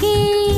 যিচুকে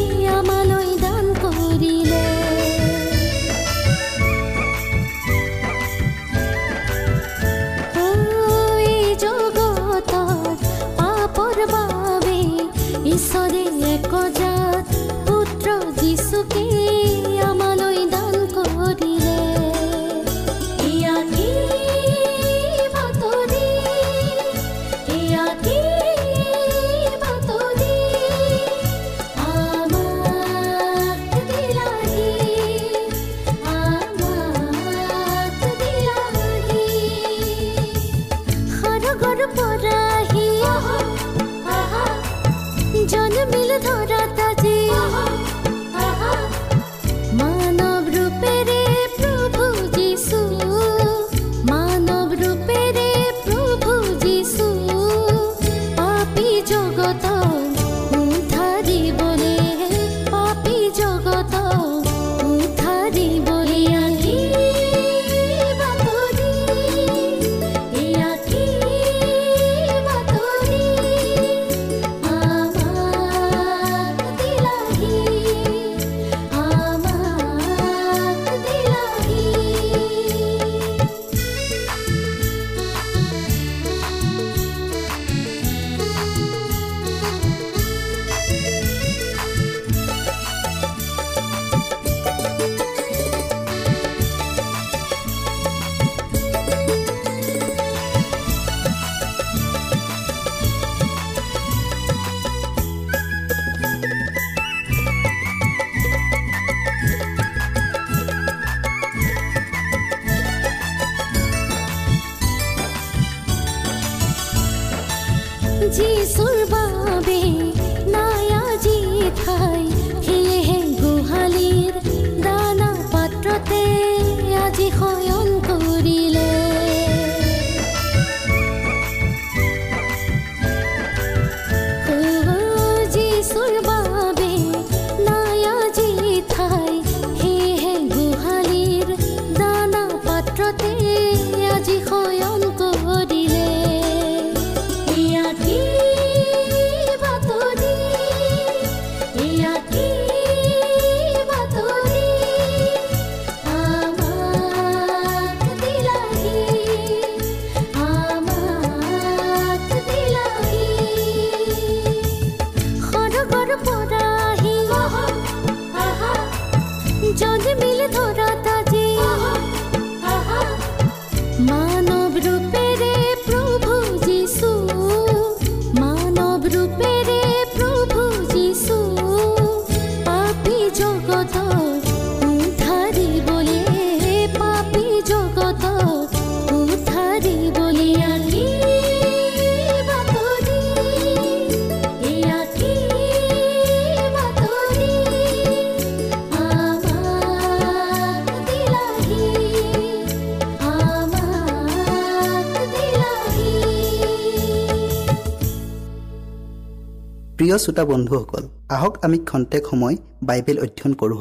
প্ৰিয় শ্ৰোতা বন্ধুসকল আহক আমি খন্তেক সময় বাইবেল অধ্যয়ন কৰোঁ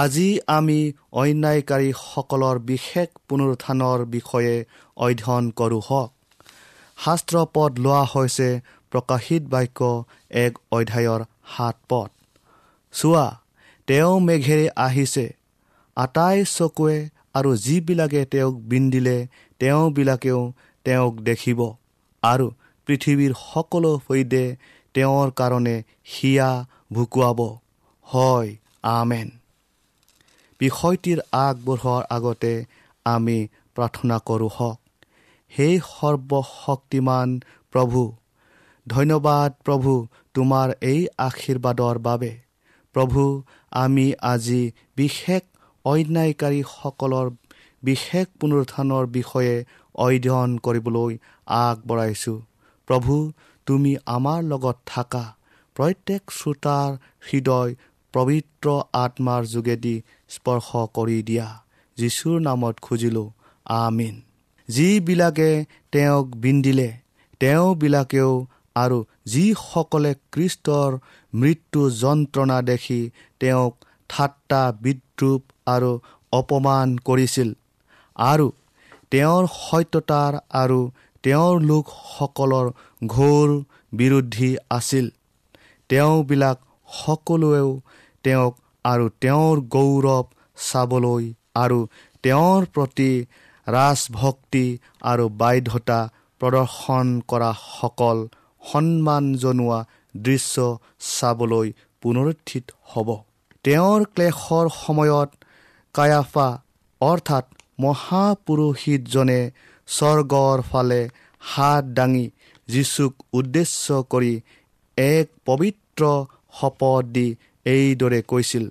আজি আমি অন্যায়কাৰীসকলৰ বিশেষ পুনৰুত্থানৰ বিষয়ে অধ্যয়ন কৰোঁ হওক। শাস্ত্ৰ পদ লোৱা হৈছে প্ৰকাশিত বাক্য এক অধ্যায়ৰ সাত পদ। চোৱা তেওঁ মেঘেৰে আহিছে। আটাই চকুৱে আৰু যিবিলাকে তেওঁক বিন্দিলে তেওঁবিলাকেও তেওঁক দেখিব। আৰু পৃথিৱীৰ সকলো সৈতে তেওঁৰ কাৰণে হিয়া ভুকুৱাব। হয় আমেন। বিষয়টিৰ আগবঢ়োৱাৰ আগতে আমি প্ৰাৰ্থনা কৰোঁ হওক। সেই সৰ্বশক্তিমান প্ৰভু ধন্যবাদ প্ৰভু তোমাৰ এই আশীৰ্বাদৰ বাবে। প্ৰভু আমি আজি বিশেষ অন্যায়কাৰীসকলৰ বিশেষ পুনৰুত্থানৰ বিষয়ে অধ্যয়ন কৰিবলৈ আগবঢ়াইছোঁ। প্ৰভু তুমি আমাৰ লগত থাকা। প্ৰত্যেক শ্ৰোতাৰ হৃদয় পবিত্ৰ আত্মাৰ যোগেদি স্পৰ্শ কৰি দিয়া। যীশুৰ নামত খুজিলোঁ আমিন। যিবিলাকে তেওঁক বিন্দিলে তেওঁবিলাকেও আৰু যিসকলে কৃষ্টৰ মৃত্যু যন্ত্ৰণা দেখি তেওঁক ঠাট্টা বিদ্ৰূপ আৰু অপমান কৰিছিল। আৰু তেওঁৰ সত্যতাৰ আৰু তেওঁৰ লোকসকলৰ ঘোৰ বিৰোধী আছিল। তেওঁবিলাক সকলোৱেও তেওঁক আৰু তেওঁৰ গৌৰৱ চাবলৈ আৰু তেওঁৰ প্ৰতি ৰাজভক্তি আৰু বাধ্যতা প্ৰদৰ্শন কৰাসকল সন্মান জনোৱা দৃশ্য চাবলৈ পুনৰুত্থিত হ'ব। তেওঁৰ ক্লেশৰ সময়ত কায়াফা অৰ্থাৎ মহাপুৰোহিতজনে স্বৰ্গৰ ফালে হাত দাঙি যীচুক উদ্দেশ্য কৰি এক পবিত্ৰ শপত দি এইদৰে কৈছিল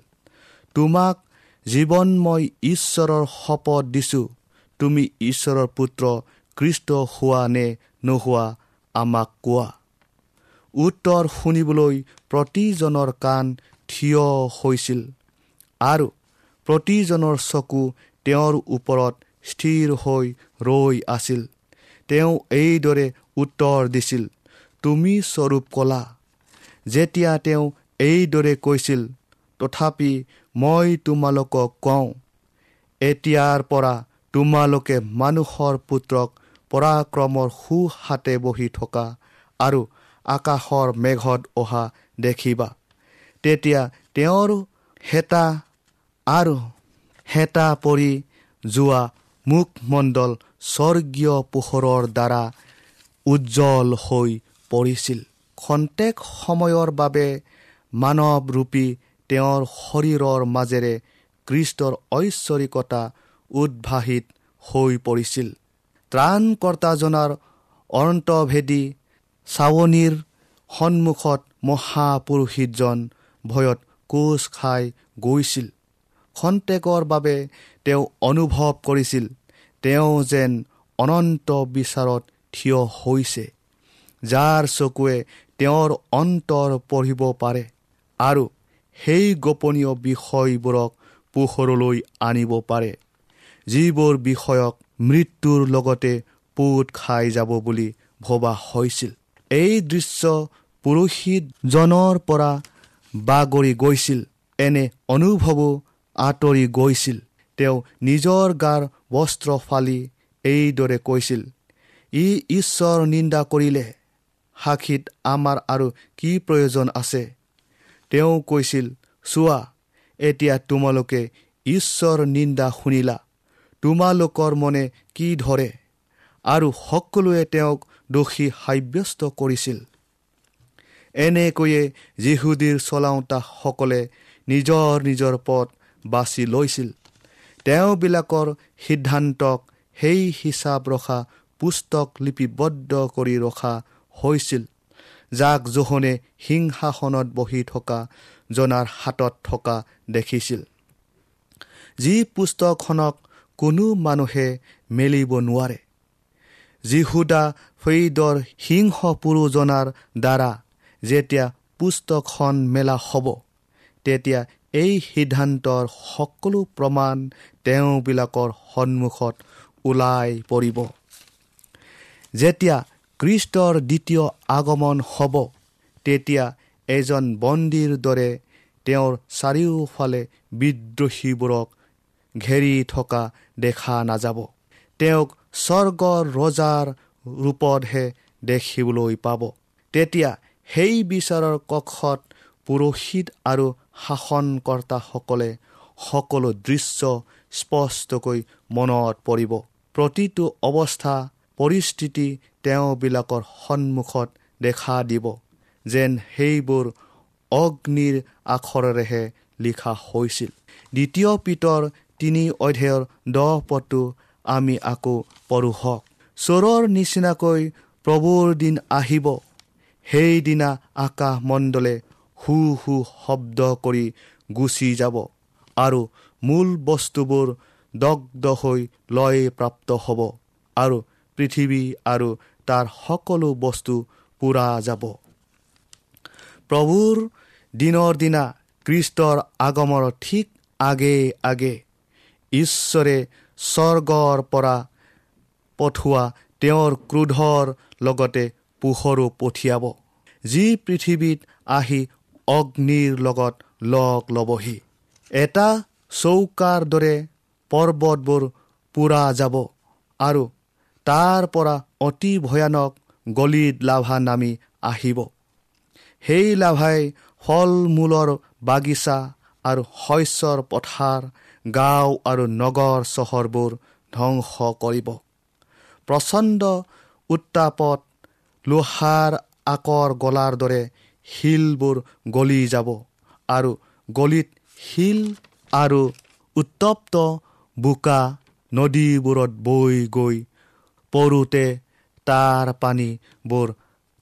তোমাক জীৱনময় ঈশ্বৰৰ শপত দিছোঁ। তুমি ঈশ্বৰৰ পুত্ৰ কৃষ্ট হোৱা নে নোহোৱা আমাক কোৱা। উত্তৰ শুনিবলৈ প্ৰতিজনৰ কাণ থিয় হৈছিল আৰু প্ৰতিজনৰ চকু তেওঁৰ ওপৰত স্থিৰ হৈ ৰৈ আছিল। তেওঁ এইদৰে উত্তৰ দিছিল তুমি স্বৰূপ কলা। যেতিয়া তেওঁ এইদৰে কৈছিল তথাপি মই তোমালোকক কওঁ এতিয়াৰ পৰা তোমালোকে মানুহৰ পুত্ৰক পৰাক্ৰমৰ সোঁহাতে বহি থকা আৰু আকাশৰ মেঘত অহা দেখিবা। তেতিয়া তেওঁৰ হেতা আৰু হেতা পৰি যোৱা মুখমণ্ডল স্বৰ্গীয় পোহৰৰ দ্বাৰা উজ্জ্বল হৈ পৰিছিল। খন্তেক সময়ৰ বাবে মানৱৰূপী তেওঁৰ শৰীৰৰ মাজেৰে কৃষ্টৰ ঐশ্বৰিকতা উদ্ভাসিত হৈ পৰিছিল। ত্ৰাণকৰ্তাজনাৰ অন্তভেদী চাৱনিৰ সন্মুখত মহাপুৰোহিতজন ভয়ত কোচ খাই গৈছিল। খন্তেকৰ বাবে তেওঁ অনুভৱ কৰিছিল। তেওঁ যেন অনন্ত বিচাৰত থিয় হৈছে যাৰ চকুৱে তেওঁৰ অন্তৰ পঢ়িব পাৰে আৰু সেই গোপনীয় বিষয়বোৰক পোহৰলৈ আনিব পাৰে যিবোৰ বিষয়ক মৃত্যুৰ লগতে পোত খাই যাব বুলি ভবা হৈছিল। এই দৃশ্য পুৰোহিতজনৰ পৰা বাগৰি গৈছিল। এনে অনুভৱো আঁতৰি গৈছিল। তেওঁ নিজৰ গাৰ বস্ত্ৰ ফালি এইদৰে কৈছিল ই ঈশ্বৰ নিন্দা কৰিলে সাক্ষীত আমাৰ আৰু কি প্ৰয়োজন আছে? তেওঁ কৈছিল চোৱা এতিয়া তোমালোকে ঈশ্বৰ নিন্দা শুনিলা তোমালোকৰ মনে কি ধৰে? আৰু সকলোৱে তেওঁক দোষী সাব্যস্ত কৰিছিল। এনেকৈয়ে যীহুদীৰ চলাওঁতাসকলে নিজৰ নিজৰ পথ বাছি লৈছিল। তেওঁবিলাকৰ সিদ্ধান্তক সেই হিচাপ ৰখা পুস্তক লিপিবদ্ধ কৰি ৰখা হৈছিল যাক জোহনে সিংহাসনত বহি থকা জনাৰ হাতত থকা দেখিছিল। যি পুস্তকখনক কোনো মানুহে মেলিব নোৱাৰে যীহুদা ফৈদৰ সিংহ পুৰুজনাৰ দ্বাৰা যেতিয়া পুস্তকখন মেলা হ'ব তেতিয়া এই সিদ্ধান্তৰ সকলো প্ৰমাণ তেওঁবিলাকৰ সন্মুখত ওলাই পৰিব। যেতিয়া খ্ৰীষ্টৰ দ্বিতীয় আগমন হ'ব তেতিয়া এজন বন্দীৰ দৰে তেওঁৰ চাৰিওফালে বিদ্ৰোহীবোৰক ঘেৰি থকা দেখা নাযাব। তেওঁক স্বৰ্গৰ ৰজাৰ ৰূপতহে দেখিবলৈ পাব। তেতিয়া সেই বিচাৰৰ কক্ষত পুৰোহিত আৰু শাসনকৰ্তাসকলে সকলো দৃশ্য স্পষ্টকৈ মনত পৰিব। প্ৰতিটো অৱস্থা পৰিস্থিতি তেওঁবিলাকৰ সন্মুখত দেখা দিব যেন সেইবোৰ অগ্নিৰ আখৰেৰেহে লিখা হৈছিল। দ্বিতীয় পিতৰ তিনি অধ্যায়ৰ দহ পদটো আমি আকৌ পঢ়ো হওক। চোৰৰ নিচিনাকৈ প্ৰভুৰ দিন আহিব। সেইদিনা আকাশমণ্ডলে হু হু শব্দ কৰি গুচি যাব আৰু মূল বস্তুবোৰ দগ্ধ হৈ লয় প্ৰাপ্ত হ'ব আৰু পৃথিৱী আৰু তাৰ সকলো বস্তু পূৰা যাব। প্ৰভুৰ দিনৰ দিনা খ্ৰীষ্টৰ আগমৰ ঠিক আগে আগে ঈশ্বৰে স্বৰ্গৰ পৰা পঠোৱা তেওঁৰ ক্ৰোধৰ লগতে পোহৰো পঠিয়াব। যি পৃথিৱীত আহি অগ্নিৰ লগত লগ ল'বহি। এটা চৌকাৰ দৰে পৰ্বতবোৰ পূৰা যাব আৰু তাৰ পৰা অতি ভয়ানক গলিত লাভা নামি আহিব। সেই লাভাই ফল মূলৰ বাগিচা আৰু শস্যৰ পথাৰ গাঁও আৰু নগৰ চহৰবোৰ ধ্বংস কৰিব। প্ৰচণ্ড উত্তাপত লোহাৰ আকৰ গলাৰ দৰে শিলবোৰ গলি যাব আৰু গলিত শিল আৰু উত্তপ্ত বোকা নদীবোৰত বৈ গৈ পৰোঁতে তাৰ পানীবোৰ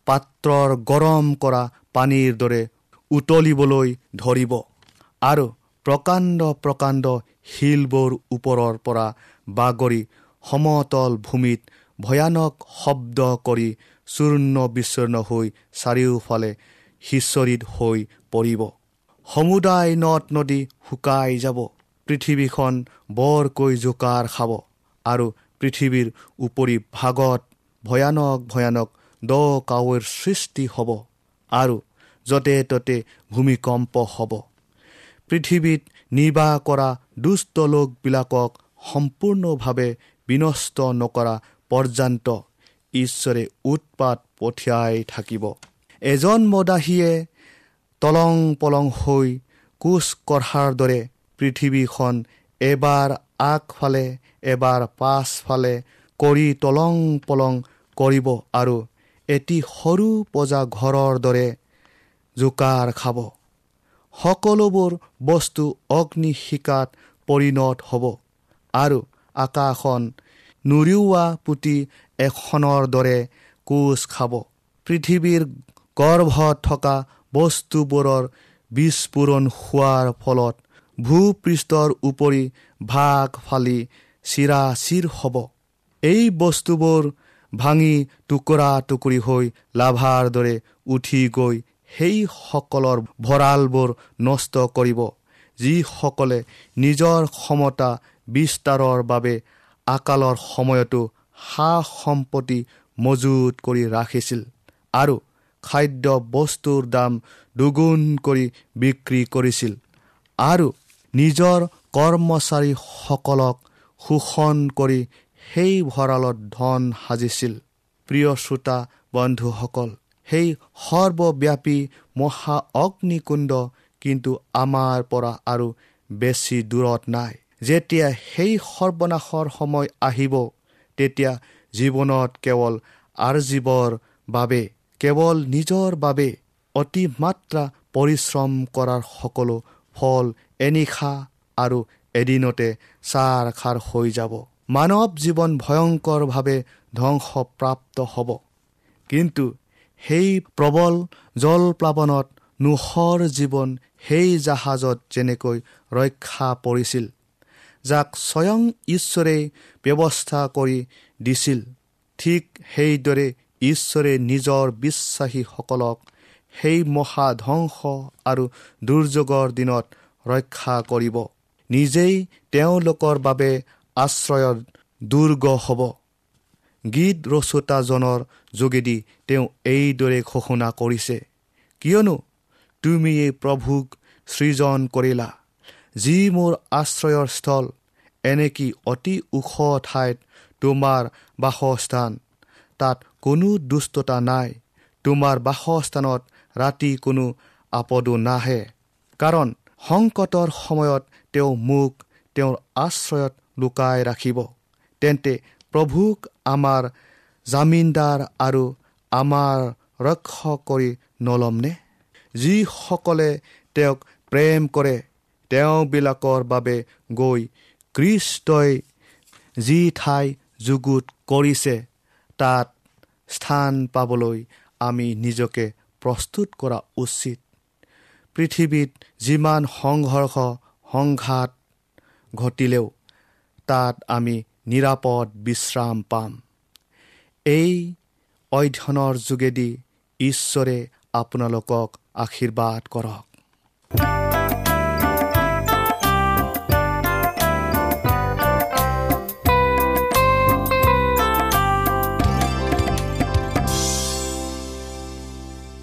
পাত্ৰৰ গৰম কৰা পানীৰ দৰে উতলিবলৈ ধৰিব আৰু প্ৰকাণ্ড প্ৰকাণ্ড শিলবোৰ ওপৰৰ পৰা বাগৰি সমতল ভূমিত ভয়ানক শব্দ কৰি চূৰ্ণ বিচূৰ্ণ হৈ চাৰিওফালে সিঁচৰিত হৈ পৰিব। সমুদায় নদ নদী শুকাই যাব। পৃথিৱীখন বৰকৈ জোকাৰ খাব। আৰু পৃথিৱীৰ উপৰি ভাগত ভয়ানক ভয়ানক দ কাৱৈৰ সৃষ্টি হ'ব। আৰু য'তে ত'তে ভূমিকম্প হ'ব। পৃথিৱীত নিৰ্বাহ কৰা দুষ্ট লোকবিলাকক সম্পূৰ্ণভাৱে বিনষ্ট নকৰা পৰ্যন্ত ঈশ্বৰে উৎপাত পঠিয়াই থাকিব। এজন মদাহীয়ে তলং পলং হৈ কোচ কঢ়াৰ দৰে পৃথিৱীখন এবাৰ আগফালে এবাৰ পাছফালে কৰি তলং পলং কৰিব আৰু এটি সৰু পজা ঘৰৰ দৰে জোকাৰ খাব। সকলোবোৰ বস্তু অগ্নি শিকাত পৰিণত হ'ব আৰু আকাশখন নুৰিওৱা পুতি এখনৰ দৰে কোচ খাব। পৃথিৱীৰ গৰ্ভত থকা বস্তুবোৰৰ বিস্ফোৰণ হোৱাৰ ফলত ভূপৃষ্ঠৰ উপৰি ভাগ ফালি চিৰা চিৰ হ'ব। এই বস্তুবোৰ ভাঙি টুকুৰা টুকুৰি হৈ লাভাৰ দৰে উঠি গৈ সেইসকলৰ ভঁৰালবোৰ নষ্ট কৰিব যিসকলে নিজৰ ক্ষমতা বিস্তাৰৰ বাবে আকালৰ সময়তো সা সম্পত্তি মজুত কৰি ৰাখিছিল। আৰু খাদ্য বস্তুৰ দাম দুগুণ কৰি বিক্ৰী কৰিছিল আৰু নিজৰ কৰ্মচাৰীসকলক শোষণ কৰি সেই ভঁৰালত ধন সাজিছিল। প্ৰিয় শ্ৰোতা বন্ধুসকল সেই সৰ্বব্যাপী মহা অগ্নিকুণ্ড কিন্তু আমাৰ পৰা আৰু বেছি দূৰত নাই। যেতিয়া সেই সৰ্বনাশৰ সময় আহিব তেতিয়া জীৱনত কেৱল আৰ্জীৱৰ বাবে কেৱল নিজৰ বাবে অতিমাত্ৰা পৰিশ্ৰম কৰাৰ সকলো ফল এনিশা আৰু এদিনতে চাৰ খাৰ হৈ যাব। মানৱ জীৱন ভয়ংকৰভাৱে ধ্বংসপ্ৰাপ্ত হ'ব। কিন্তু সেই প্ৰবল জলপ্লাৱনত নোহৰ জীৱন সেই জাহাজত যেনেকৈ ৰক্ষা পৰিছিল যাক স্বয়ং ঈশ্বৰেই ব্যৱস্থা কৰি দিছিল ঠিক সেইদৰে ঈশ্বৰে নিজৰ বিশ্বাসীসকলক সেই মহা ধ্বংস আৰু দুৰ্যোগৰ দিনত ৰক্ষা কৰিব। নিজেই তেওঁলোকৰ বাবে আশ্ৰয়ত দুৰ্গ হ'ব। গীত ৰচোতাজনৰ যোগেদি তেওঁ এইদৰে ঘোষণা কৰিছে কিয়নো তুমিয়েই প্ৰভুক সৃজন কৰিলা যি মোৰ আশ্ৰয়ৰ স্থল এনেকি অতি ওখ ঠাইত তোমাৰ বাসস্থান। তাত কোনো দুষ্টতা নাই। তোমাৰ বাসস্থানত ৰাতি কোনো আপদো নাহে। কাৰণ সংকটৰ সময়ত তেওঁ মোক তেওঁৰ আশ্ৰয়ত লুকাই ৰাখিব। তেন্তে প্ৰভুক আমাৰ জামিনদাৰ আৰু আমাৰ ৰক্ষক কৰি নলমনে? যিসকলে তেওঁক প্ৰেম কৰে তেওঁবিলাকৰ বাবে গৈ কৃষ্টই যি ঠাই যুগুত কৰিছে তাত স্থান পাবলৈ আমি নিজকে প্ৰস্তুত কৰা উচিত। পৃথিৱীত যিমান সংঘৰ্ষ সংঘাত ঘটিলেও তাত আমি নিৰাপদ বিশ্ৰাম পাম। এই অধ্যয়নৰ যোগেদি ঈশ্বৰে আপোনালোকক আশীৰ্বাদ কৰক।